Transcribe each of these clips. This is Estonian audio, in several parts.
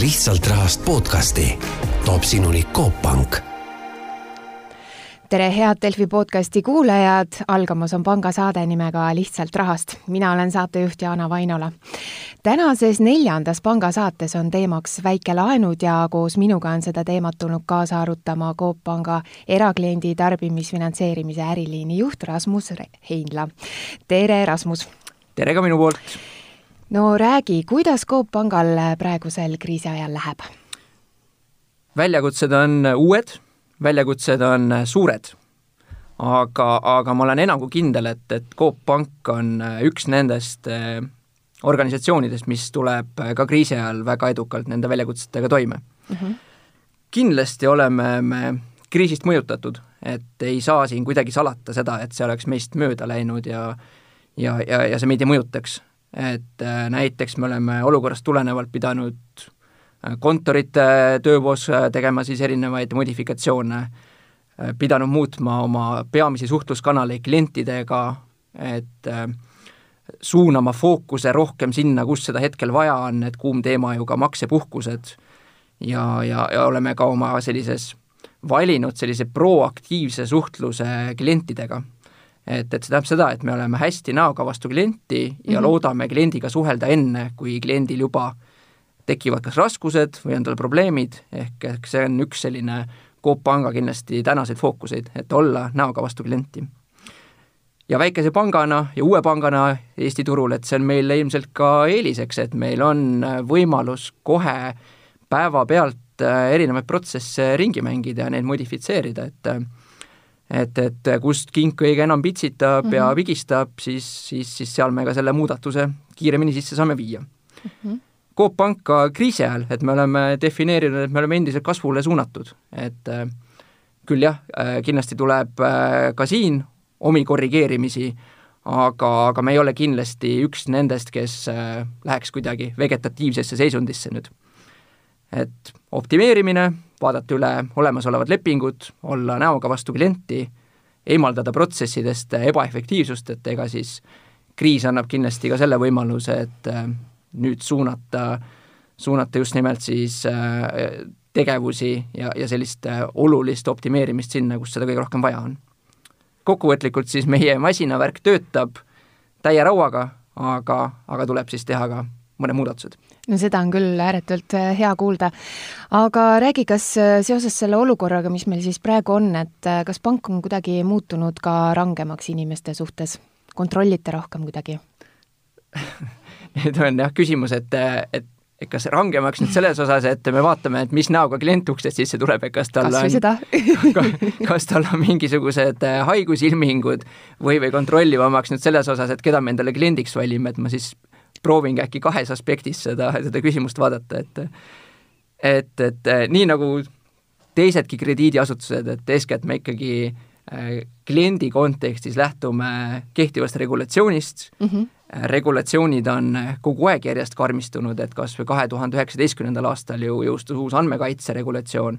lihtsalt rahast podcasti toob sinuni Coop Pank tere, head Delfi podcasti kuulajad, algamas on pangasaade nimega Lihtsalt rahast. mina olen saatejuht Jaana Vainola. tänases neljandas pangasaates on teemaks väikelaenud ja koos minuga on seda teemat tulnud kaasa arutama Coop Panga erakliendi tarbimisfinantseerimise äriliini juht Rasmus Heinla. tere, Rasmus! tere ka minu poolt! No räägi, kuidas Coop Pangal praegusel kriisi ajal läheb? väljakutsed on uued väljakutsed on suured, aga, aga ma olen enam kui kindel, et, et Coop Pank on üks nendest organisatsioonidest, mis tuleb ka kriisi ajal väga edukalt nende väljakutsetega toime mm. -hmm. kindlasti oleme me kriisist mõjutatud, et ei saa siin kuidagi salata seda, et see oleks meist mööda läinud ja ja, ja, ja see meid ei mõjutaks. Et äh, näiteks me oleme olukorrast tulenevalt pidanud kontorite töövoos tegema siis erinevaid modifikatsioone, pidanud muutma oma peamisi suhtluskanaleid klientidega, et äh, suunama fookuse rohkem sinna, kus seda hetkel vaja on, et kuum teema ju ka maksepuhkused ja, ja, ja oleme ka oma sellises valinud sellise proaktiivse suhtluse klientidega. Et, et see tähendab seda, et me oleme hästi näoga vastu klienti ja mm -hmm. loodame kliendiga suhelda enne, kui kliendil juba tekivad kas raskused või on tal probleemid, ehk, ehk see on üks selline Coop Panga kindlasti tänaseid fookuseid, et olla näoga vastu klienti. ja väikese pangana ja uue pangana Eesti turul, et see on meile ilmselt ka eeliseks, et meil on võimalus kohe päevapealt erinevaid protsesse ringi mängida ja neid modifitseerida, et et, et kust kink kõige enam pitsitab mm -hmm. ja vigistab, siis, siis, siis seal me ka selle muudatuse kiiremini sisse saame viia mm. -hmm Coop Pank ka kriisi ajal, et me oleme defineerinud, et me oleme endiselt kasvule suunatud, et äh, küll jah, äh, kindlasti tuleb äh, ka siin omi korrigeerimisi, aga, aga me ei ole kindlasti üks nendest, kes läheks kuidagi vegetatiivsesse seisundisse nüüd. et optimeerimine, vaadata üle olemasolevad lepingud, olla näoga vastu klienti, eemaldada protsessidest ebaefektiivsust, et ega siis kriis annab kindlasti ka selle võimaluse, et nüüd suunata, suunata just nimelt siis äh, tegevusi ja, ja sellist äh, olulist optimeerimist sinna, kus seda kõige rohkem vaja on. kokkuvõtlikult siis meie masinavärk töötab täie rauaga, aga, aga tuleb siis teha ka mõned muudatused. no seda on küll ääretult äh, hea kuulda. aga räägi, kas seoses selle olukorraga, mis meil siis praegu on, et kas pank on kuidagi muutunud ka rangemaks inimeste suhtes, kontrollite rohkem kuidagi nüüd on jah küsimus, et, et et kas rangemaks nüüd selles osas, et me vaatame, et mis näoga klient uksest sisse tuleb, et kas tal kas on, kas tal on mingisugused äh, haigusilmingud või, või kontrollivamaks nüüd selles osas, et keda me endale kliendiks valime, et ma siis proovingi äkki kahes aspektis seda, seda küsimust vaadata, et et, et äh, nii nagu teisedki krediidiasutused, et eeskätt me ikkagi äh, kliendi kontekstis lähtume kehtivast regulatsioonist. Mm, -hmm regulatsioonid on kogu aeg järjest karmistunud, et kas või kahe tuhande üheksateistkümnendal aastal ju jõustus uus andmekaitse regulatsioon,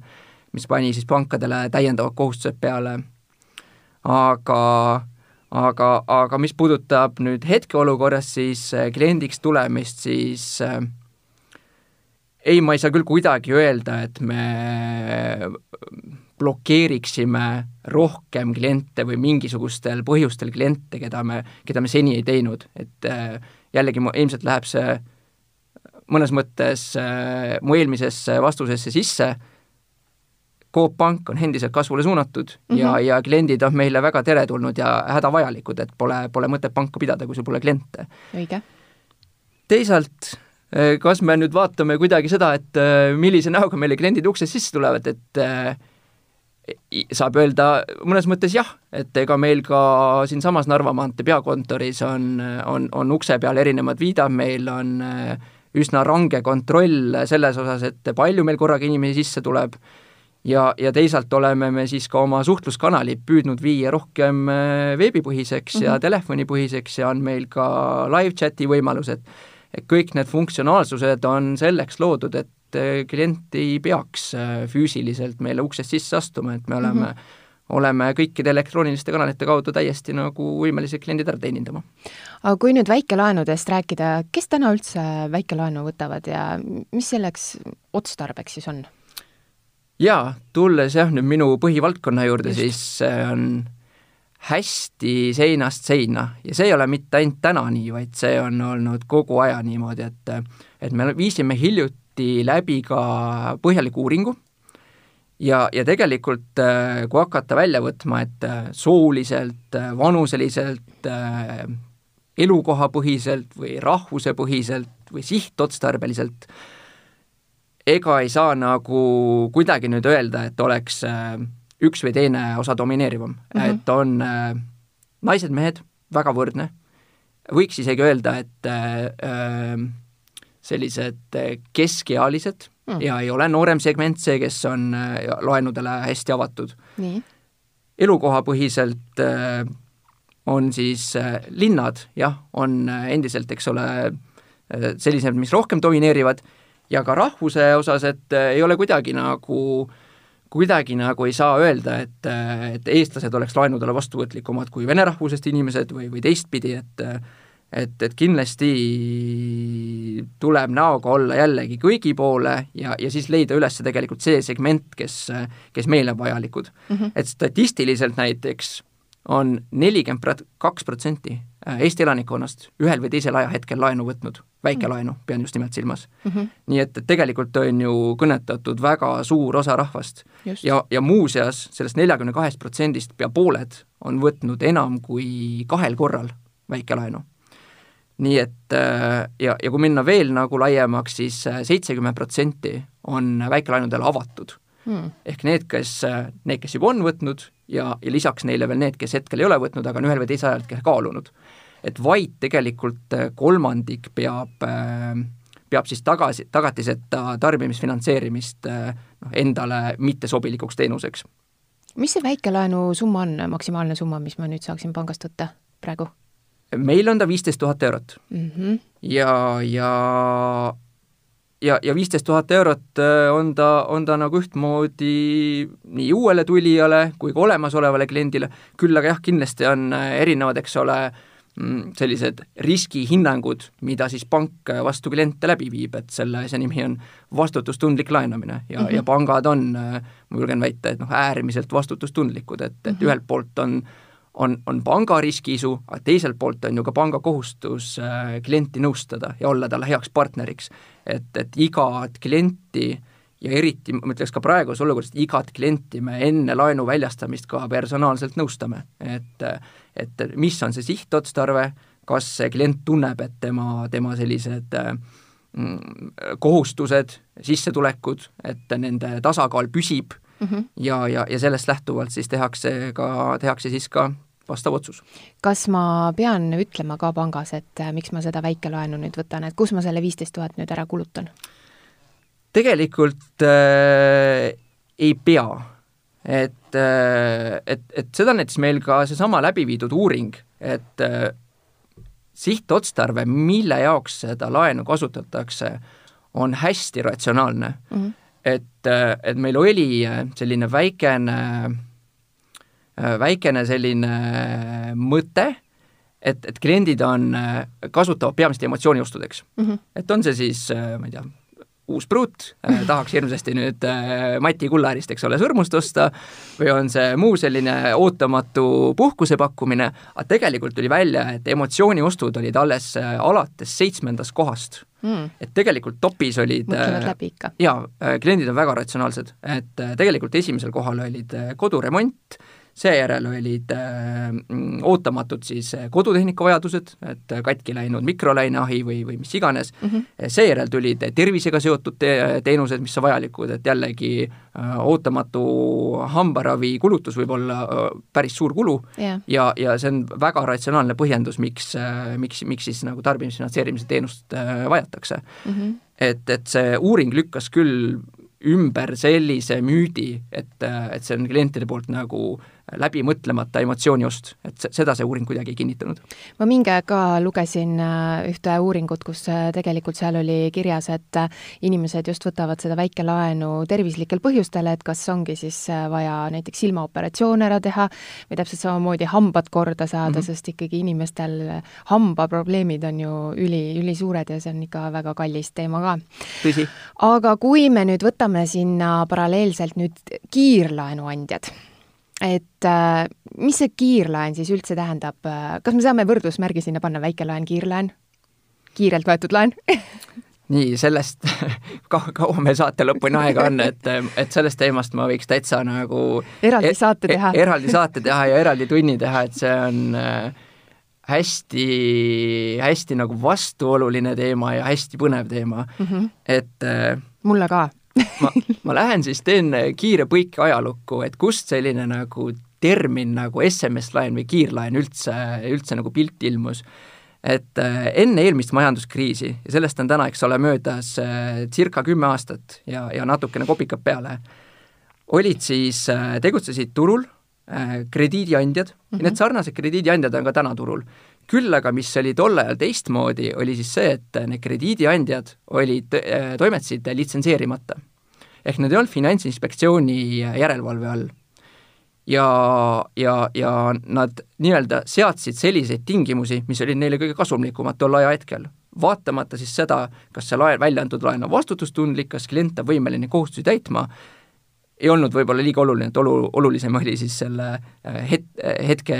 mis pani siis pankadele täiendavad kohustused peale, aga aga, aga mis puudutab nüüd hetkeolukorras siis äh, kliendiks tulemist, siis äh, ei, ma ei saa küll kuidagi öelda, et me blokeeriksime rohkem kliente või mingisugustel põhjustel kliente, keda me, keda me seni ei teinud, et äh, jällegi mu, ilmselt läheb see mõnes mõttes äh, mu eelmisesse vastusesse sisse, Coop Pank on endiselt kasvule suunatud mm -hmm. ja, mhm. ja kliendid on meile väga teretulnud ja hädavajalikud, et pole, pole mõtet panka pidada, kui sul pole kliente. õige. teisalt äh, kas me nüüd vaatame kuidagi seda, et äh, millise näoga meile kliendid uksest sisse tulevad, et äh, saab öelda mõnes mõttes jah, et ega meil ka siinsamas Narva maantee peakontoris on, on, on ukse peal erinevad viidad, meil on üsna range kontroll selles osas, et palju meil korraga inimesi sisse tuleb ja, ja teisalt oleme me siis ka oma suhtluskanalid püüdnud viia rohkem äh, veebipõhiseks mm -hmm. ja mhm. telefonipõhiseks ja on meil ka live chat'i võimalused. et kõik need funktsionaalsused on selleks loodud, et äh, klient ei peaks äh, füüsiliselt meile uksest sisse astuma, et me oleme mm -hmm. oleme kõikide elektrooniliste kanalite kaudu täiesti nagu võimelised kliendid ära teenindama. aga kui nüüd väikelaenudest rääkida, kes täna üldse väikelaenu võtavad ja mis selleks otstarbeks siis on? Jaa, tulles jah, nüüd minu põhivaldkonna juurde, siis on hästi seinast seina. Ja see ei ole mitte ainult täna nii, vaid see on olnud kogu aja niimoodi, et et me viisime hiljuti läbi ka põhjaliku uuringu. Ja, ja tegelikult kui hakata välja võtma, et sooliselt, vanuseliselt, elukohapõhiselt või rahvusepõhiselt või sihtotstarbeliselt, ega ei saa nagu kuidagi nüüd öelda, et oleks äh, üks või teine osa domineerivam mm, -hmm. et on äh, naised-mehed väga võrdne, võiks isegi öelda, et äh, äh sellised keskealised mm. ja ei ole noorem segment see, kes on laenudele hästi avatud. elukohapõhiselt äh, on siis äh, linnad, jah, on endiselt, eks ole sellised, mis rohkem domineerivad, ja ka rahvuse osas, et äh, ei ole kuidagi nagu äh, kuidagi nagu ei saa öelda, et, et eestlased oleks laenudele vastuvõtlikumad kui vene rahvusest inimesed või, või teistpidi, et et, et kindlasti tuleb näoga olla jällegi kõigi poole ja, ja siis leida üles tegelikult see segment, kes, kes meile vajalikud mm. -hmm. et statistiliselt näiteks on nelikümmend kaks protsenti Äh, Eesti elanikkonnast ühel või teisel ajahetkel laenu võtnud, väikelaenu, pean just nimelt silmas mm. -hmm. nii et, et tegelikult on ju kõnetatud väga suur osa rahvast just. ja, ja muuseas sellest neljakümne kahest protsendist pea pooled on võtnud enam kui kahel korral väikelaenu. nii et äh, ja, ja kui minna veel nagu laiemaks siis, siis äh, seitsekümmend protsenti on väikelaenudele avatud hmm.. ehk need, kes, need, kes juba on võtnud ja, ja lisaks neile veel need, kes hetkel ei ole võtnud, aga on ühel või teisel ajal kaalunud et vaid tegelikult äh, kolmandik peab, äh, peab siis tagasi, tagatiseta tarbimisfinantseerimist äh, noh, endale mittesobilikuks teenuseks. mis see väikelaenu summa on, maksimaalne summa, mis ma nüüd saaksin pangast võtta praegu? meil on ta viisteist tuhat eurot mm. -hmm. ja, ja ja, ja viisteist tuhat eurot on ta, on ta nagu ühtmoodi nii uuele tulijale kui ka olemasolevale kliendile, küll aga jah, kindlasti on erinevad, eks ole, Mm, sellised riskihinnangud, mida siis pank vastu kliente läbi viib, et selle asja nimi on vastutustundlik laenamine ja mm, -hmm. ja pangad on, ma julgen väita, et noh, äärmiselt vastutustundlikud, et, et mm -hmm. ühelt poolt on on, on panga riskiisu, aga teiselt poolt on ju ka panga kohustus äh, klienti nõustada ja olla talle heaks partneriks. et, et igat klienti ja eriti ma ütleks ka praeguses olukorras, igat klienti me enne laenu väljastamist ka personaalselt nõustame, et et mis on see sihtotstarve, kas see klient tunneb, et tema, tema sellised mm, kohustused, sissetulekud, et nende tasakaal püsib mm -hmm. ja, ja, ja sellest lähtuvalt siis tehakse ka, tehakse siis ka vastav otsus. kas ma pean ütlema ka pangas, et miks ma seda väikelaenu nüüd võtan, et kus ma selle viisteist tuhat nüüd ära kulutan? tegelikult äh, ei pea. et äh,, et, et seda näitas meil ka seesama läbi viidud uuring, et äh, sihtotstarve, mille jaoks seda laenu kasutatakse, on hästi ratsionaalne mm. -hmm. et, äh, et meil oli äh, selline väikene, äh, väikene selline mõte, et, et kliendid on, kasutavad peamiselt emotsiooniostudeks mm. -hmm. et on see siis, ma ei tea, uus pruut äh,, tahaks hirmsasti nüüd äh, Mati Kullaärist, eks ole, sõrmust osta, või on see muu selline ootamatu puhkuse pakkumine, aga tegelikult tuli välja, et emotsiooniostud olid alles äh, alates seitsmendast kohast mm.. et tegelikult topis olid mõtlevad äh, läbi ikka. jaa, äh, kliendid on väga ratsionaalsed, et äh, tegelikult esimesel kohal olid koduremont, seejärel olid äh, ootamatud siis äh, kodutehnika vajadused, et katki läinud mikrolaineahi või, või mis iganes mm, -hmm. seejärel tulid tervisega seotud te teenused, mis on vajalikud, et jällegi äh, ootamatu hambaravi kulutus võib olla äh, päris suur kulu yeah. ja, ja see on väga ratsionaalne põhjendus, miks äh,, miks, miks siis nagu tarbimisfinantseerimise teenust äh, vajatakse mm. -hmm. et, et see uuring lükkas küll ümber sellise müüdi, et, et see on klientide poolt nagu läbi mõtlemata emotsiooniost, et seda see uuring kuidagi ei kinnitanud. ma mingi aeg ka lugesin äh, ühte uuringut, kus äh, tegelikult seal oli kirjas, et äh, inimesed just võtavad seda väikelaenu tervislikel põhjustel, et kas ongi siis vaja näiteks silmaoperatsioon ära teha või täpselt samamoodi hambad korda saada mm, -hmm. sest ikkagi inimestel hambaprobleemid on ju üli, ülisuured ja see on ikka väga kallis teema ka. tõsi. aga kui me nüüd võtame sinna paralleelselt nüüd kiirlaenuandjad et äh, mis see kiirlaen siis üldse tähendab, kas me saame võrdusmärgi sinna panna, väikelaen, kiirlaen, kiirelt võetud laen. Nii, sellest ka-, kaua meil saate lõpuni aega on, et, et sellest teemast ma võiks täitsa nagu eraldi e-, saate teha. e eraldi saate teha ja eraldi tunni teha, et see on äh, hästi, hästi nagu vastuoluline teema ja hästi põnev teema. Mm, -hmm. et äh, mulle ka ma, ma lähen siis teen kiire põike ajalukku, et kust selline nagu termin nagu SMS-laen või kiirlaen üldse, üldse nagu pilti ilmus. et äh, enne eelmist majanduskriisi ja sellest on täna, eks ole, möödas äh, circa kümme aastat ja, ja natukene kopikad peale, olid siis tegutsesid turul krediidiandjad mm, -hmm. need sarnased krediidiandjad on ka täna turul küll aga mis oli tol ajal teistmoodi, oli siis see, et need krediidiandjad olid, toimetasid litsenseerimata ehk need ei olnud Finantsinspektsiooni järelevalve all. ja, ja, ja nad nii-öelda seadsid selliseid tingimusi, mis olid neile kõige kasumlikumad tol ajahetkel. vaatamata siis seda, kas see laen, välja antud laen on vastutustundlik, kas klient on võimeline kohustusi täitma, ei olnud võib-olla liiga oluline, et olu, olulisem oli siis selle äh, het-, hetke,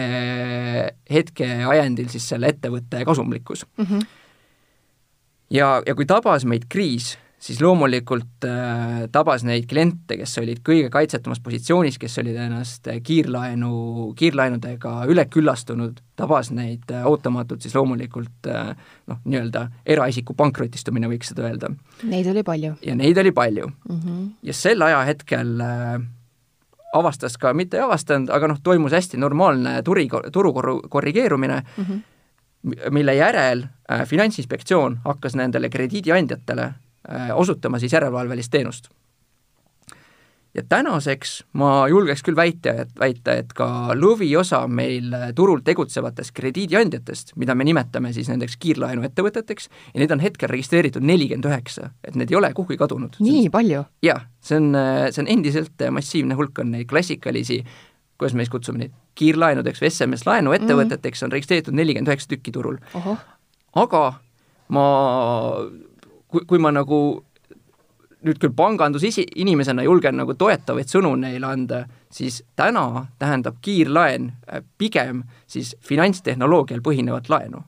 hetke ajendil siis selle ettevõtte kasumlikkus mm. -hmm. ja, ja kui tabas meid kriis, siis loomulikult äh, tabas neid kliente, kes olid kõige kaitsetumas positsioonis, kes olid ennast kiirlaenu, kiirlaenudega üle küllastunud, tabas neid äh, ootamatult siis loomulikult äh, noh, nii-öelda eraisiku pankrotistumine, võiks seda öelda. Neid oli palju. ja neid oli palju mm. -hmm. ja sel ajahetkel äh, avastas ka, mitte ei avastanud, aga noh, toimus hästi normaalne turi, turu korrigeerumine mm, -hmm. mille järel äh, Finantsinspektsioon hakkas nendele krediidiandjatele Äh, osutama siis järelevalvelist teenust. ja tänaseks ma julgeks küll väita, et väita, et ka lõviosa meil turul tegutsevatest krediidiandjatest, mida me nimetame siis nendeks kiirlaenuettevõteteks, ja neid on hetkel registreeritud nelikümmend üheksa, et need ei ole kuhugi kadunud. nii palju? jah, see on, see on endiselt massiivne hulk, on neid klassikalisi kuidas me siis kutsume neid, kiirlaenudeks või SMS laenuettevõteteks mm. on registreeritud nelikümmend üheksa tükki turul. aga ma kui, kui ma nagu nüüd küll panganduse inimesena julgen nagu toetavaid sõnu neile anda, siis täna tähendab kiirlaen äh, pigem siis finantstehnoloogial põhinevat laenu.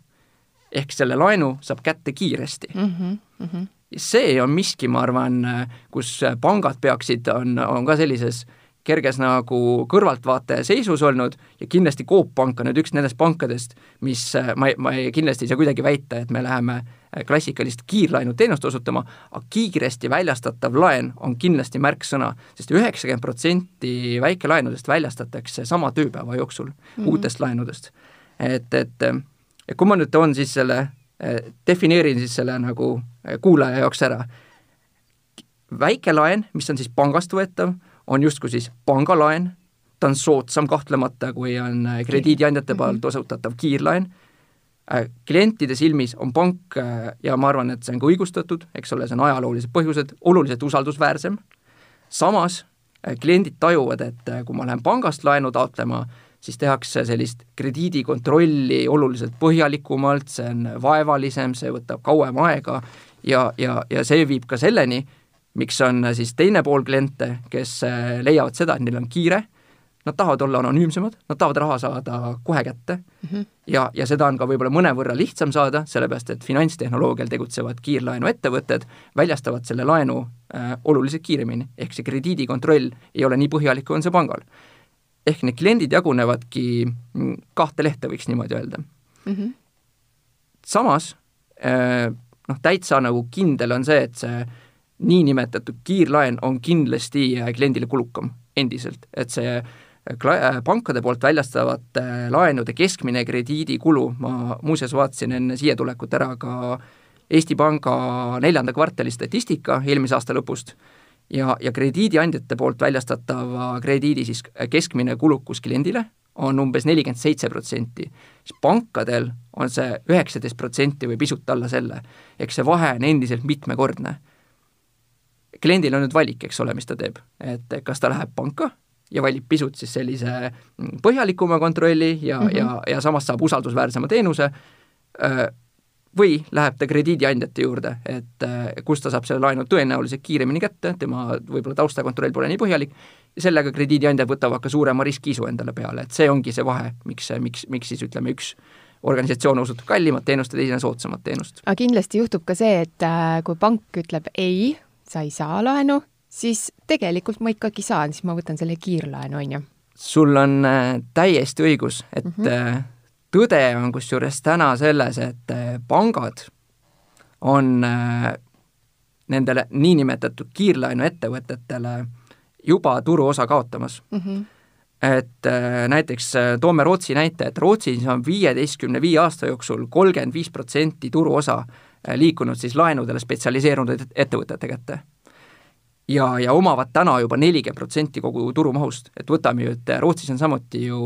ehk selle laenu saab kätte kiiresti mm. -hmm, mm -hmm. see on miski, ma arvan, äh, kus pangad peaksid, on, on ka sellises kerges nagu kõrvaltvaataja seisus olnud ja kindlasti Coop Pank on nüüd üks nendest pankadest, mis äh, ma, ma ei, kindlasti ei saa kuidagi väita, et me läheme äh, klassikalist kiirlaenuteenust osutama, aga kiiresti väljastatav laen on kindlasti märksõna sest, sest üheksakümmend protsenti väikelaenudest väljastatakse sama tööpäeva jooksul mm -hmm. uutest laenudest. et, et, et kui ma nüüd toon siis selle, äh, defineerin siis selle nagu kuulaja jaoks ära, väike laen, mis on siis pangast võetav, on justkui siis pangalaen, ta on soodsam kahtlemata, kui on krediidiandjate poolt mhm. osutatav kiirlaen. Äh, klientide silmis on pank äh, ja ma arvan, et see on ka õigustatud, eks ole, see on ajaloolised põhjused, oluliselt usaldusväärsem, samas äh, kliendid tajuvad, et kui ma lähen pangast laenu taotlema, siis tehakse sellist krediidikontrolli oluliselt põhjalikumalt, see on vaevalisem, see võtab kauem aega ja, ja, ja see viib ka selleni, miks on siis teine pool kliente, kes leiavad seda, et neil on kiire nad tahavad olla anonüümsemad, nad tahavad raha saada kohe kätte mm -hmm. ja, ja seda on ka võib-olla mõnevõrra lihtsam saada, sellepärast et finantstehnoloogial tegutsevad kiirlaenuettevõtted väljastavad selle laenu äh, oluliselt kiiremini, ehk see krediidikontroll ei ole nii põhjalik, kui on see pangal. ehk need kliendid jagunevadki mm, kahte lehte, võiks niimoodi öelda mm. -hmm. samas äh, noh, täitsa nagu kindel on see, et see niinimetatud kiirlaen on kindlasti äh, kliendile kulukam endiselt, et see Äh, pankade poolt väljastavate laenude keskmine krediidikulu, ma muuseas vaatasin enne siia tulekut ära ka Eesti Panga neljanda kvartali statistika eelmise aasta lõpust ja, ja krediidiandjate poolt väljastatava krediidi siis keskmine kulukus kliendile on umbes nelikümmend seitse protsenti, siis pankadel on see üheksateist protsenti või pisut alla selle. eks see vahe on endiselt mitmekordne. Kliendil on nüüd valik, eks ole, mis ta teeb, et kas ta läheb panka ja valib pisut siis sellise põhjalikuma kontrolli ja mm, -hmm. ja, ja samas saab usaldusväärsema teenuse, või läheb ta krediidiandjate juurde, et kus ta saab selle laenu tõenäoliselt kiiremini kätte, tema võib-olla taustakontroll pole nii põhjalik, ja sellega krediidiandjad võtavad ka suurema riskiisu endale peale, et see ongi see vahe, miks, miks, miks siis ütleme, üks organisatsioon osutab kallimat teenust ja teine soodsamat teenust. aga kindlasti juhtub ka see, et kui pank ütleb ei, sa ei saa laenu, siis tegelikult ma ikkagi saan, siis ma võtan selle kiirlaenu, on ju? sul on äh, täiesti õigus, et mm -hmm. tõde on kusjuures täna selles, et äh, pangad on nendele niinimetatud kiirlaenuettevõtetele juba turuosa kaotamas mm. -hmm et näiteks toome Rootsi näite, et Rootsis on viieteistkümne viie aasta jooksul kolmkümmend viis protsenti turuosa liikunud siis laenudele spetsialiseerunud ettevõtete kätte ja, ja omavad täna juba nelikümmend protsenti kogu turumahust, et võtame ju, et Rootsis on samuti ju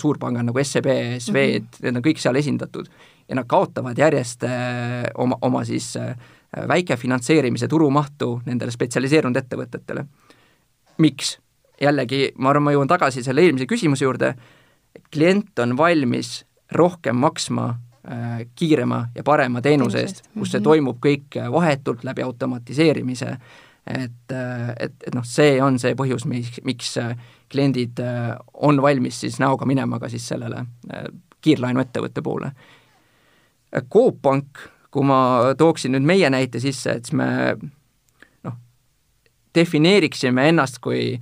suurpangad nagu SEB, SVED mm, -hmm. need on kõik seal esindatud ja nad kaotavad järjest äh, oma, oma siis äh, väikefinantseerimise turumahtu nendele spetsialiseerunud ettevõtetele. miks? jällegi, ma arvan, ma jõuan tagasi selle eelmise küsimuse juurde, klient on valmis rohkem maksma äh, kiirema ja parema teenuse eest, kus see mhm. toimub kõik vahetult läbi automatiseerimise äh,, et, et, et noh, see on see põhjus, miks, miks kliendid on valmis siis näoga minema ka siis sellele kiirlaenuettevõtte poole. Coop Pank, kui ma tooksin nüüd meie näite sisse, et siis me noh, defineeriksime ennast kui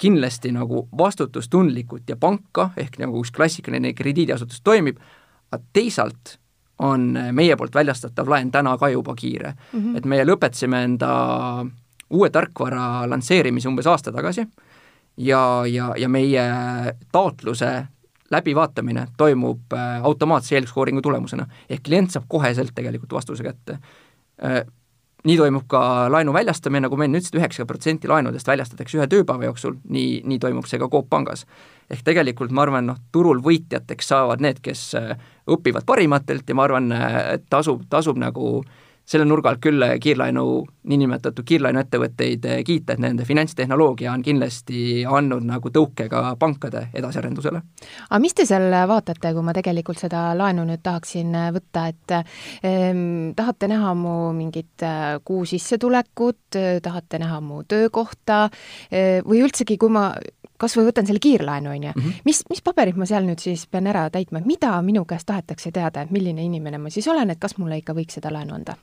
kindlasti nagu vastutustundlikult ja panka, ehk nagu üks klassikaline krediidiasutus toimib, aga teisalt on meie poolt väljastatav laen täna ka juba kiire mm. -hmm. et meie lõpetasime enda uue tarkvara lansseerimise umbes aasta tagasi ja, ja, ja meie taotluse läbivaatamine toimub äh, automaatse eelskooringu tulemusena, ehk klient saab koheselt tegelikult vastuse kätte. Äh, nii toimub ka laenu väljastamine, nagu ma enne ütlesin, üheksakümmend protsenti laenudest väljastatakse ühe tööpäeva jooksul, nii, nii toimub see ka Coop pangas. ehk tegelikult ma arvan, noh, turul võitjateks saavad need, kes õpivad parimatelt ja ma arvan, et tasub, tasub nagu selle nurga alt küll kiirlaenu, niinimetatud kiirlaenuettevõtteid kiita, et nende finantstehnoloogia on kindlasti andnud nagu tõuke ka pankade edasiarendusele. aga mis te seal vaatate, kui ma tegelikult seda laenu nüüd tahaksin võtta, et eh, tahate näha mu mingit äh, kuu sissetulekut, tahate näha mu töökohta eh, või üldsegi, kui ma kas või võtan selle kiirlaenu, on ju, mhm. mis, mis paberid ma seal nüüd siis pean ära täitma, mida minu käest tahetakse teada, et milline inimene ma siis olen, et kas mulle ikka võiks seda laenu anda?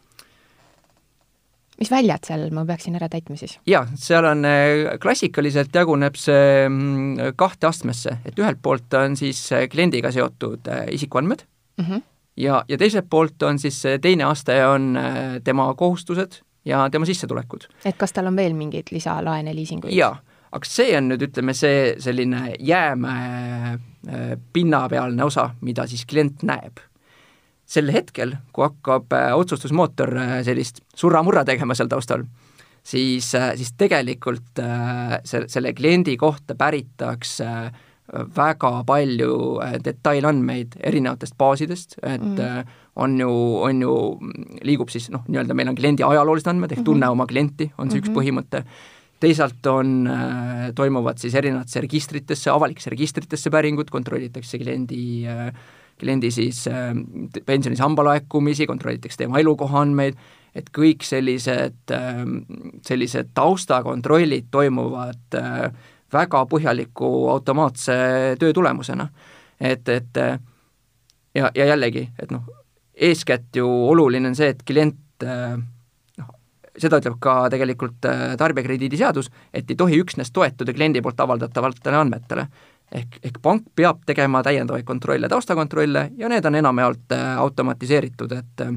mis väljad seal ma peaksin ära täitma siis? jaa, seal on, äh, klassikaliselt jaguneb see mm, kahte astmesse, et ühelt poolt on siis äh, kliendiga seotud äh, isikuandmed mm -hmm. ja, ja teiselt poolt on siis teine aste on tema kohustused ja tema sissetulekud. et kas tal on veel mingeid lisalaene, liisinguid? jaa, aga see on nüüd, ütleme, see selline jäämäe pinnapealne osa, mida siis klient näeb sel hetkel, kui hakkab äh, otsustusmootor äh, sellist surra-murra tegema seal taustal, siis, äh, siis tegelikult see, selle kliendi kohta päritakse väga palju detailandmeid erinevatest baasidest, et mm. on ju, on ju, liigub siis noh, nii-öelda meil on kliendi ajaloolised andmed ehk mm -hmm. tunne oma klienti, on see mm -hmm. üks mhm. põhimõte, teisalt on, toimuvad siis erinevatesse registritesse, avalikesse registritesse päringud, kontrollitakse kliendi äh, kliendi siis äh, pensionisamba laekumisi, kontrollitakse tema elukoha andmeid, et kõik sellised, äh, sellised taustakontrollid toimuvad äh, väga põhjaliku automaatse töö tulemusena. et, et ja, ja jällegi, et noh, eeskätt ju oluline on see, et klient noh, seda ütleb ka tegelikult tarbijakrediidiseadus, et ei tohi üksnes toetuda kliendi poolt avaldatavatele andmetele. Ehk, ehk pank peab tegema täiendavaid kontrolle, taustakontrolle ja need on enamjaolt äh, automatiseeritud, et äh,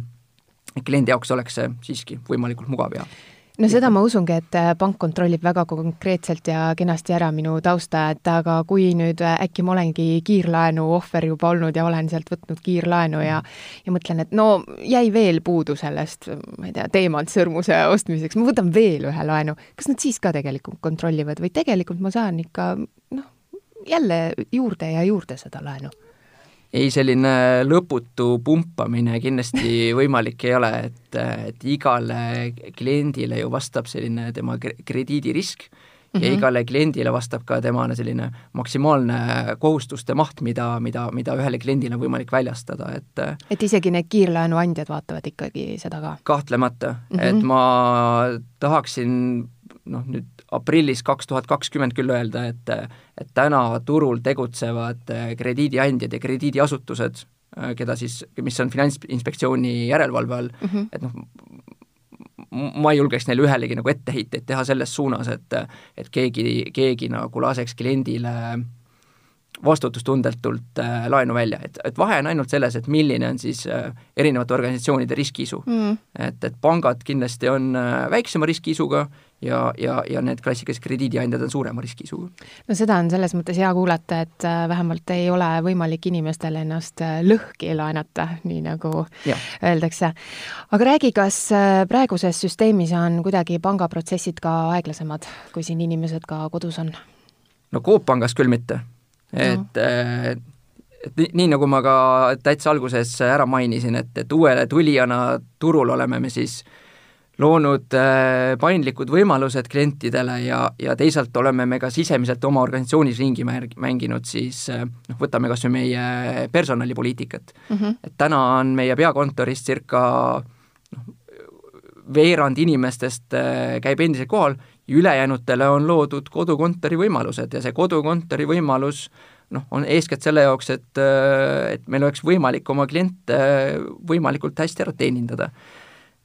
kliendi jaoks oleks see siiski võimalikult mugav ja no seda ma usungi, et äh, pank kontrollib väga konkreetselt ja kenasti ära minu tausta, et aga kui nüüd äh, äkki ma olengi kiirlaenu ohver juba olnud ja olen sealt võtnud kiirlaenu ja ja mõtlen, et no jäi veel puudu sellest, ma ei tea, teemant sõrmuse ostmiseks, ma võtan veel ühe laenu, kas nad siis ka tegelikult kontrollivad või tegelikult ma saan ikka noh, jälle juurde ja juurde seda laenu? Ei, selline lõputu pumpamine kindlasti võimalik ei ole, et, et igale kliendile ju vastab selline tema krediidirisk mm -hmm. ja igale kliendile vastab ka tema selline maksimaalne kohustuste maht, mida, mida, mida ühele kliendile on võimalik väljastada, et et isegi need kiirlaenuandjad vaatavad ikkagi seda ka? kahtlemata mm, -hmm. et ma tahaksin noh, nüüd aprillis kaks tuhat kakskümmend küll öelda, et et täna turul tegutsevad äh, krediidiandjad ja krediidiasutused, äh, keda siis, mis on Finantsinspektsiooni järelevalve all mm, -hmm. et noh, ma ei julgeks neile ühelegi nagu etteheiteid teha selles suunas, et et keegi, keegi nagu laseks kliendile vastutustundetult äh, laenu välja, et, et vahe on ainult selles, et milline on siis äh, erinevate organisatsioonide riskiisu. Mm.. et, et pangad kindlasti on äh, väiksema riskiisuga ja, ja, ja need klassikalised krediidiandjad on suurema riskiisuga. no seda on selles mõttes hea kuulata, et äh, vähemalt ei ole võimalik inimestel ennast äh, lõhki laenata, nii nagu ja. öeldakse. aga räägi, kas äh, praeguses süsteemis on kuidagi pangaprotsessid ka aeglasemad, kui siin inimesed ka kodus on? no Coop pangas küll mitte et no et nii, nii, nagu ma ka täitsa alguses ära mainisin, et, et uuele tulijana turul oleme me siis loonud äh, paindlikud võimalused klientidele ja, ja teisalt oleme me ka sisemiselt oma organisatsioonis ringi mänginud siis äh, noh, võtame kas või meie personalipoliitikat mm. -hmm. et täna on meie peakontoris circa noh, veerand inimestest äh, käib endiselt kohal ülejäänutele on loodud kodukontori võimalused ja see kodukontori võimalus noh, on eeskätt selle jaoks, et, et meil oleks võimalik oma kliente võimalikult hästi ära teenindada.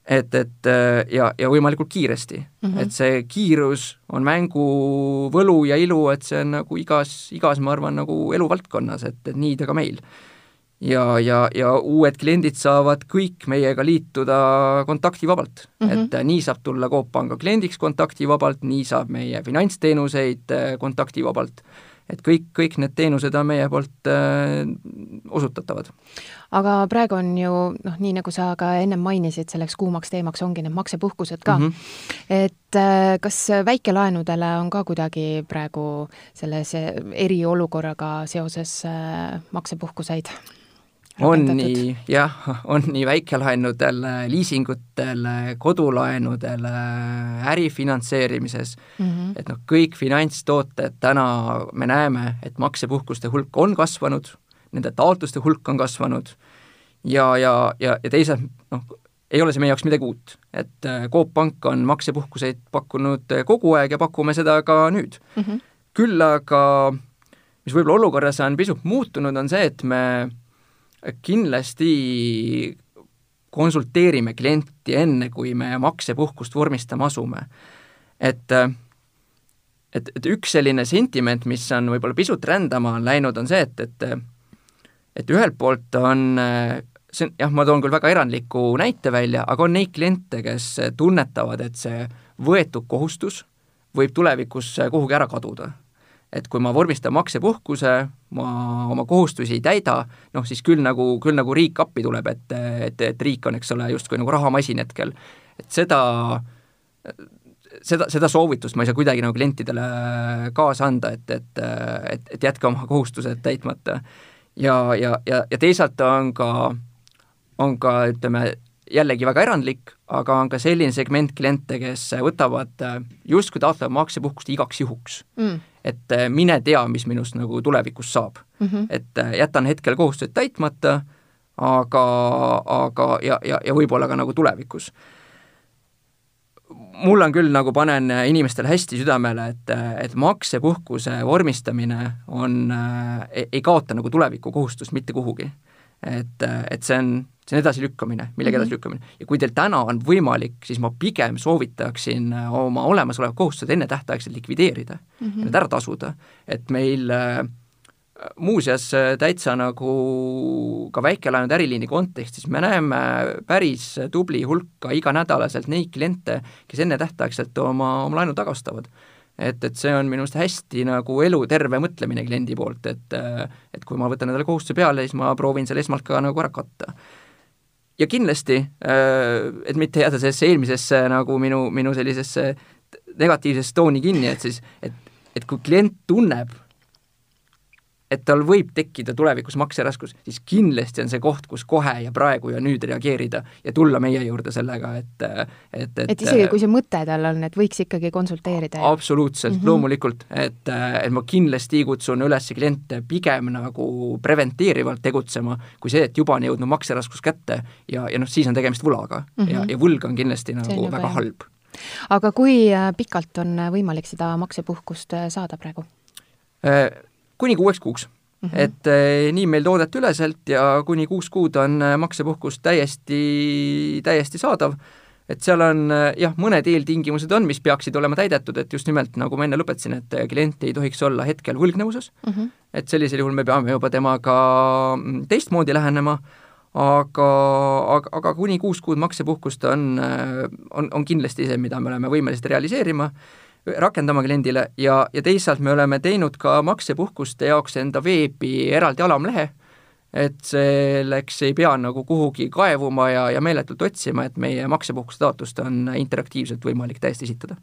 Et, et ja, ja võimalikult kiiresti mm, -hmm. et see kiirus on mängu võlu ja ilu, et see on nagu igas, igas, ma arvan, nagu eluvaldkonnas, et, et nii ta ka meil ja, ja, ja uued kliendid saavad kõik meiega liituda kontaktivabalt mm. -hmm. et äh, nii saab tulla Coop Panga kliendiks kontaktivabalt, nii saab meie finantsteenuseid äh, kontaktivabalt. Et kõik, kõik need teenused on meie poolt äh, osutatavad. aga praegu on ju noh, nii nagu sa ka ennem mainisid, selleks kuumaks teemaks ongi need maksepuhkused ka mm. -hmm. et äh, kas väikelaenudele on ka kuidagi praegu selles eriolukorraga seoses äh, maksepuhkuseid? On nii, jah, on nii väikelaenudel, liisingutel, kodulaenudel, äri finantseerimises mm, -hmm. et noh, kõik finantstooted täna me näeme, et maksepuhkuste hulk on kasvanud, nende taotluste hulk on kasvanud ja, ja, ja, ja teisalt noh, ei ole see meie jaoks midagi uut, et äh, Coop Pank on maksepuhkuseid pakkunud kogu aeg ja pakume seda ka nüüd mm. -hmm. küll aga mis võib-olla olukorras on pisut muutunud, on see, et me kindlasti konsulteerime klienti enne, kui me maksepuhkust vormistama asume. et, et, et üks selline sentiment, mis on võib-olla pisut rändama läinud, on see, et, et et ühelt poolt on see on, jah, ma toon küll väga erandliku näite välja, aga on neid kliente, kes tunnetavad, et see võetud kohustus võib tulevikus kuhugi ära kaduda et kui ma vormistan maksepuhkuse, ma oma kohustusi ei täida, noh siis küll nagu, küll nagu riik appi tuleb, et, et, et riik on, eks ole, justkui nagu rahamasin hetkel. et seda, seda, seda soovitust ma ei saa kuidagi nagu klientidele kaasa anda, et, et, et, et jätke oma kohustused täitmata. ja, ja, ja, ja teisalt on ka, on ka ütleme, jällegi väga erandlik, aga on ka selline segment kliente, kes võtavad justkui taotlevad maksepuhkust igaks juhuks mm et äh, mine tea, mis minust nagu tulevikus saab mm. -hmm. et äh, jätan hetkel kohustused täitmata, aga, aga ja, ja, ja võib-olla ka nagu tulevikus. mul on küll nagu, panen inimestele hästi südamele, et, et maksepuhkuse vormistamine on äh,, ei kaota nagu tulevikukohustust mitte kuhugi. Et, et see on see on edasilükkamine, millegi mm -hmm. edasilükkamine. ja kui teil täna on võimalik, siis ma pigem soovitaksin äh, oma olemasolevad kohustused ennetähtaegselt likvideerida mm -hmm. need ära tasuda, et meil äh, muuseas täitsa nagu ka väikelaenude äriliini kontekstis me näeme päris tubli hulka iganädalaselt neid kliente, kes ennetähtaegselt oma, oma laenu tagastavad et, et see on minu arust hästi nagu eluterve mõtlemine kliendi poolt, et et kui ma võtan endale kohustuse peale, siis ma proovin selle esmalt ka nagu ära katta. ja kindlasti, et mitte jääda sellesse eelmisesse nagu minu, minu sellisesse negatiivsesse tooni kinni, et siis, et, et kui klient tunneb, et tal võib tekkida tulevikus makseraskus, siis kindlasti on see koht, kus kohe ja praegu ja nüüd reageerida ja tulla meie juurde sellega, et et, et et isegi, kui see mõte tal on, et võiks ikkagi konsulteerida? absoluutselt mm, -hmm. loomulikult, et, et ma kindlasti kutsun üles kliente pigem nagu preventeerivalt tegutsema, kui see, et juba on jõudnud makseraskus kätte ja, ja noh, siis on tegemist võlaga mm -hmm. ja, ja võlg on kindlasti nagu on väga jah. halb. aga kui äh, pikalt on võimalik seda maksepuhkust äh, saada praegu? Kuni kuueks kuuks. Mm -hmm. et eh, nii meil toodet üleselt ja kuni kuus kuud on eh, maksepuhkus täiesti, täiesti saadav, et seal on eh, jah, mõned eeltingimused on, mis peaksid olema täidetud, et just nimelt, nagu ma enne lõpetasin, et klient ei tohiks olla hetkel võlgnevuses mm, -hmm. et sellisel juhul me peame juba temaga mm, teistmoodi lähenema, aga, aga, aga kuni kuus kuud maksepuhkust on, on, on kindlasti see, mida me oleme võimelised realiseerima rakendama kliendile ja, ja teisalt me oleme teinud ka maksepuhkuste jaoks enda veebi eraldi alamlehe, et selleks ei pea nagu kuhugi kaevuma ja, ja meeletult otsima, et meie maksepuhkuse taotlust on interaktiivselt võimalik täiesti esitada.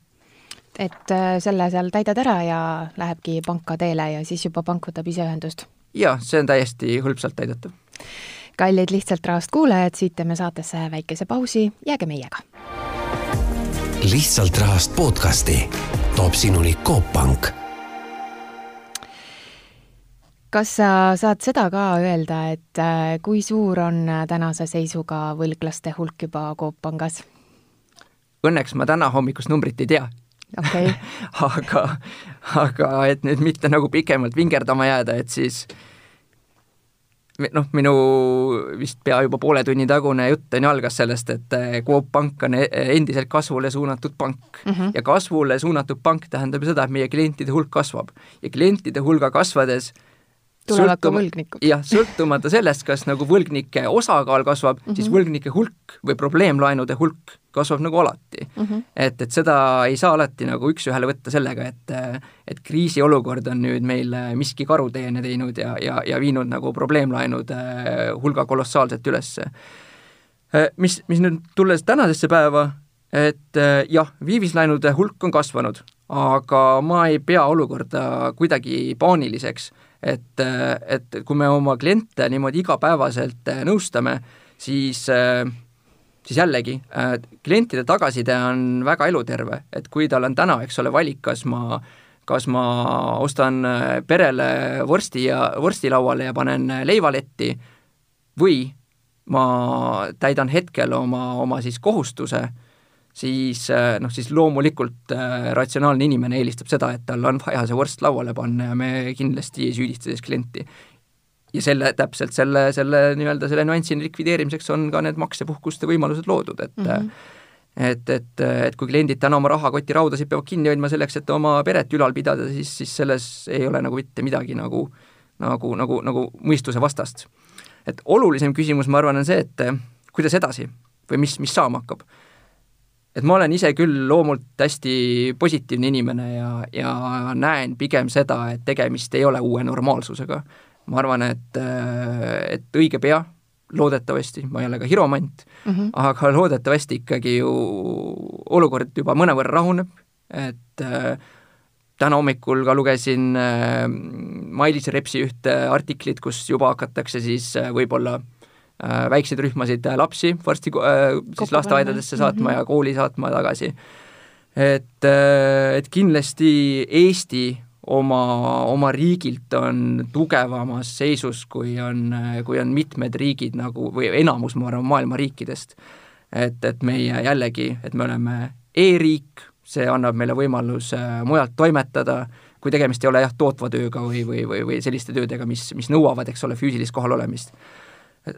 et äh, selle seal täidad ära ja lähebki panka teele ja siis juba pank võtab ise ühendust? jaa, see on täiesti hõlpsalt täidetav. kallid Lihtsalt Rahast kuulajad, siit teeme saatesse väikese pausi, jääge meiega lihtsalt rahast podcasti toob sinuni Coop Pank. kas sa saad seda ka öelda, et äh, kui suur on äh, tänase seisuga võlglaste hulk juba Coop Pangas? Õnneks ma täna hommikust numbrit ei tea okay. aga, aga et nüüd mitte nagu pikemalt vingerdama jääda, et siis äh, noh, minu vist pea juba poole tunni tagune jutt on ju algas sellest, et eh, Coop Pank on e-, endiselt kasvule suunatud pank mm. -hmm. ja kasvule suunatud pank tähendab ju seda, et meie klientide hulk kasvab. ja klientide hulga kasvades tulevad ka võlgnikud. jah, sõltumata sellest, kas nagu võlgnike osakaal kasvab mm, -hmm. siis võlgnike hulk või probleemlaenude hulk kasvab nagu alati mm. -hmm. et, et seda ei saa alati nagu üks-ühele võtta sellega, et et kriisiolukord on nüüd meil miski karuteene teinud ja, ja, ja viinud nagu probleemlaenude hulga kolossaalselt üles. mis, mis nüüd tulles tänasesse päeva, et jah, viivislaenude hulk on kasvanud, aga ma ei pea olukorda kuidagi paaniliseks, et, et kui me oma kliente niimoodi igapäevaselt nõustame, siis äh, siis jällegi äh, klientide tagasiside on väga eluterve, et kui tal on täna, eks ole, valik, kas ma kas ma ostan äh, perele vorsti ja, vorstilauale ja panen leivaletti või ma täidan hetkel oma, oma siis kohustuse, siis äh, noh, siis loomulikult äh, ratsionaalne inimene eelistab seda, et tal on vaja see vorst lauale panna ja me kindlasti ei süüdista siis klienti ja selle, täpselt selle, selle nii-öelda selle nüansi likvideerimiseks on ka need maksepuhkuste võimalused loodud, et mm -hmm. et, et, et kui kliendid täna oma rahakoti raudasid peavad kinni hoidma selleks, et oma peret ülal pidada, siis, siis selles ei ole nagu mitte midagi nagu, nagu, nagu, nagu mõistuse vastast. et olulisem küsimus, ma arvan, on see, et kuidas edasi või mis, mis saama hakkab. Et ma olen ise küll loomult hästi positiivne inimene ja, ja näen pigem seda, et tegemist ei ole uue normaalsusega ma arvan, et, et õige pea, loodetavasti, ma ei ole ka hiromant mm, -hmm. aga loodetavasti ikkagi ju olukord juba mõnevõrra rahuneb, et äh, täna hommikul ka lugesin äh, Mailis Repsi ühte artiklit, kus juba hakatakse siis äh, võib-olla väikseid rühmasid äh, lapsi varsti äh, siis lasteaedadesse saatma mm -hmm. ja kooli saatma tagasi. et, äh, et kindlasti Eesti oma, oma riigilt on tugevamas seisus, kui on, kui on mitmed riigid nagu, või enamus, ma arvan, maailma riikidest. et, et meie jällegi, et me oleme e-riik, see annab meile võimaluse mujalt toimetada, kui tegemist ei ole jah, tootva tööga või, või, või, või selliste töödega, mis, mis nõuavad, eks ole, füüsilist kohalolemist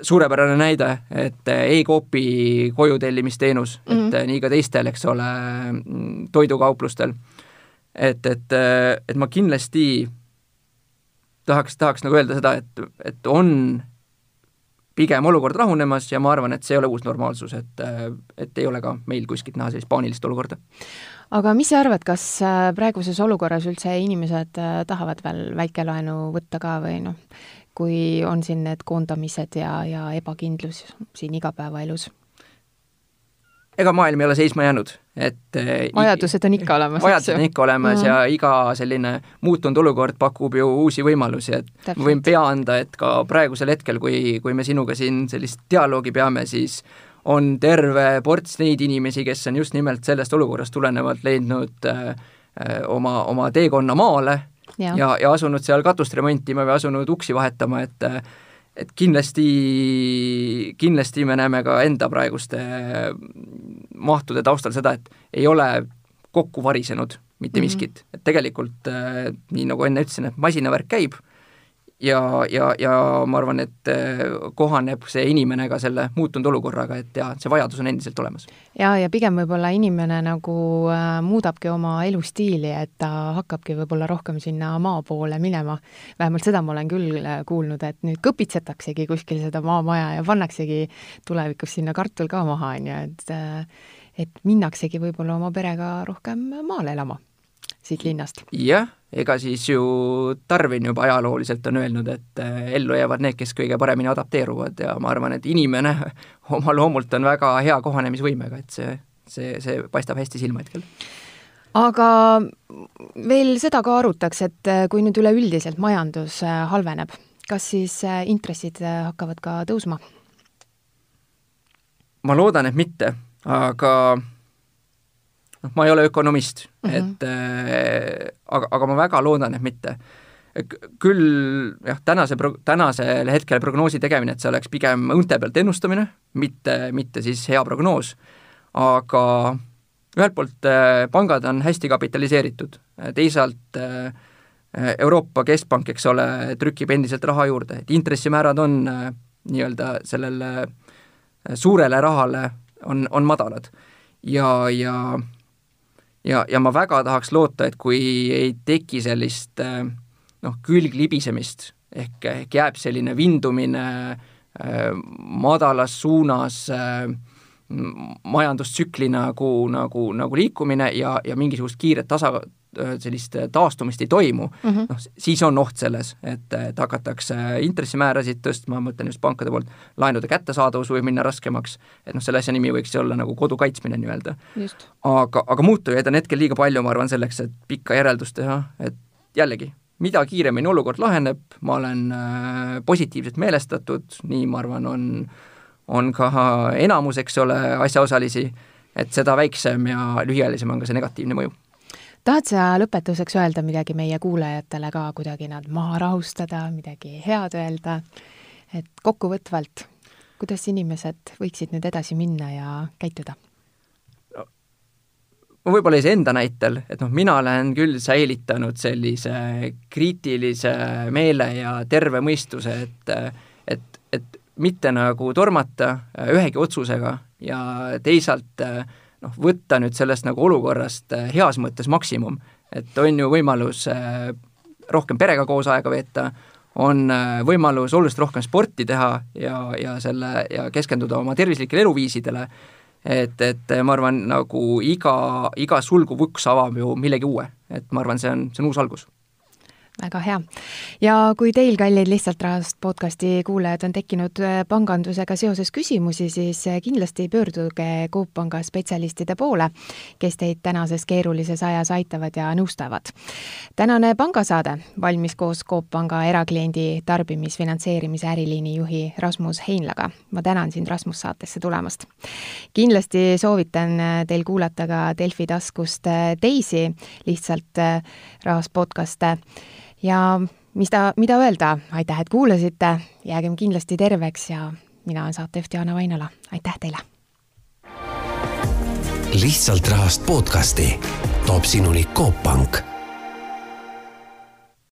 suurepärane näide, et e-koopi koju tellimisteenus mm, -hmm. et mhm. nii ka teistel, eks ole, toidukauplustel et, et, et ma kindlasti tahaks, tahaks nagu öelda seda, et, et on pigem olukord rahunemas ja ma arvan, et see ei ole uus normaalsus, et, et ei ole ka meil kuskilt näha sellist paanilist olukorda. aga mis sa arvad, kas äh, praeguses olukorras üldse inimesed äh, tahavad veel väikelaenu võtta ka või noh, kui on siin need koondamised ja, ja ebakindlus siin igapäevaelus? ega maailm ei ole seisma jäänud, et äh, vajadused on ikka olemas, vajadused on ikka olemas mm -hmm. ja iga selline muutunud olukord pakub ju uusi võimalusi, et Täpselt. ma võin pea anda, et ka praegusel hetkel, kui, kui me sinuga siin sellist dialoogi peame, siis on terve ports neid inimesi, kes on just nimelt sellest olukorrast tulenevalt leidnud äh, oma, oma teekonna maale ja, ja, ja asunud seal katust remontima või asunud uksi vahetama, et et kindlasti, kindlasti me näeme ka enda praeguste mahtude taustal seda, et ei ole kokku varisenud mitte miskit mm, -hmm. et tegelikult äh, nii nagu enne ütlesin, et masinavärk käib ja, ja, ja ma arvan, et äh, kohaneb see inimene ka selle muutunud olukorraga, et ja see vajadus on endiselt olemas. ja, ja pigem võib-olla inimene nagu äh, muudabki oma elustiili, et ta hakkabki võib-olla rohkem sinna maa poole minema. vähemalt seda ma olen küll äh, kuulnud, et nüüd kõpitsetaksegi kuskil seda maamaja ja pannaksegi tulevikus sinna kartul ka maha, on ju, et äh, et minnaksegi võib-olla oma perega rohkem maale elama siit linnast. jah ega siis ju Darwin juba ajalooliselt on öelnud, et äh, ellu jäävad need, kes kõige paremini adapteeruvad ja ma arvan, et inimene oma loomult on väga hea kohanemisvõimega, et see, see, see paistab hästi silma hetkel. aga veel seda ka arutaks, et äh, kui nüüd üleüldiselt majandus äh, halveneb, kas siis intressid hakkavad ka tõusma? ma loodan, et mitte, aga noh, ma ei ole ökonomist mm, -hmm. et äh, aga, aga ma väga loodan, et mitte. küll jah, tänase pro-, tänasel hetkel prognoosi tegemine, et see oleks pigem õunte pealt ennustamine, mitte, mitte siis hea prognoos, aga ühelt poolt äh, pangad on hästi kapitaliseeritud, teisalt äh, Euroopa Keskpank, eks ole, trükib endiselt raha juurde, et intressimäärad on äh, nii-öelda sellele suurele rahale on, on madalad. ja, ja ja, ja ma väga tahaks loota, et kui ei teki sellist äh, noh, külglibisemist, ehk, ehk jääb selline vindumine äh, madalas suunas äh, majandustsükli nagu, nagu, nagu liikumine ja, ja mingisugust kiiret tasa, sellist äh, taastumist ei toimu mm, -hmm. noh, siis on oht selles, et, et hakatakse intressimäärasid tõstma, ma mõtlen just pankade poolt, laenude kättesaadavus võib minna raskemaks, et noh, selle asja nimi võiks olla nagu kodu kaitsmine nii-öelda. aga, aga muutujaid on hetkel liiga palju, ma arvan, selleks, et pikka järeldust teha, et jällegi, mida kiiremini olukord laheneb, ma olen äh, positiivselt meelestatud, nii ma arvan, on on ka enamus, eks ole, asjaosalisi, et seda väiksem ja lühiajalisem on ka see negatiivne mõju tahad sa lõpetuseks öelda midagi meie kuulajatele ka, kuidagi nad maha rahustada, midagi head öelda, et kokkuvõtvalt, kuidas inimesed võiksid nüüd edasi minna ja käituda? ma võib-olla iseenda näitel, et noh, mina olen küll säilitanud sellise kriitilise meele ja terve mõistuse, et et, et mitte nagu tormata ühegi otsusega ja teisalt äh, noh, võtta nüüd sellest nagu olukorrast äh, heas mõttes maksimum, et on ju võimalus äh, rohkem perega koos aega veeta, on äh, võimalus oluliselt rohkem sporti teha ja, ja selle, ja keskenduda oma tervislikele eluviisidele, et, et ma arvan, nagu iga, iga sulguv uks avab ju millegi uue, et ma arvan, see on, see on uus algus väga hea. ja kui teil, kallid Lihtsalt Rahast podcasti kuulajad, on tekkinud äh, pangandusega seoses küsimusi, siis äh, kindlasti pöörduge Coop Panga spetsialistide poole, kes teid tänases keerulises ajas aitavad ja nõustavad. tänane pangasaade valmis koos Coop Panga erakliendi tarbimisfinantseerimise äriliini juhi Rasmus Heinlaga. ma tänan sind, Rasmus, saatesse tulemast. kindlasti soovitan äh, teil kuulata ka Delfi taskust teisi Lihtsalt Rahast podcast'e ja mis ta, mida öelda, aitäh, et kuulasite, jäägem kindlasti terveks ja mina olen saatejuht Jaana Vainola, aitäh teile! lihtsalt rahast podcasti toob sinuni Coop Pank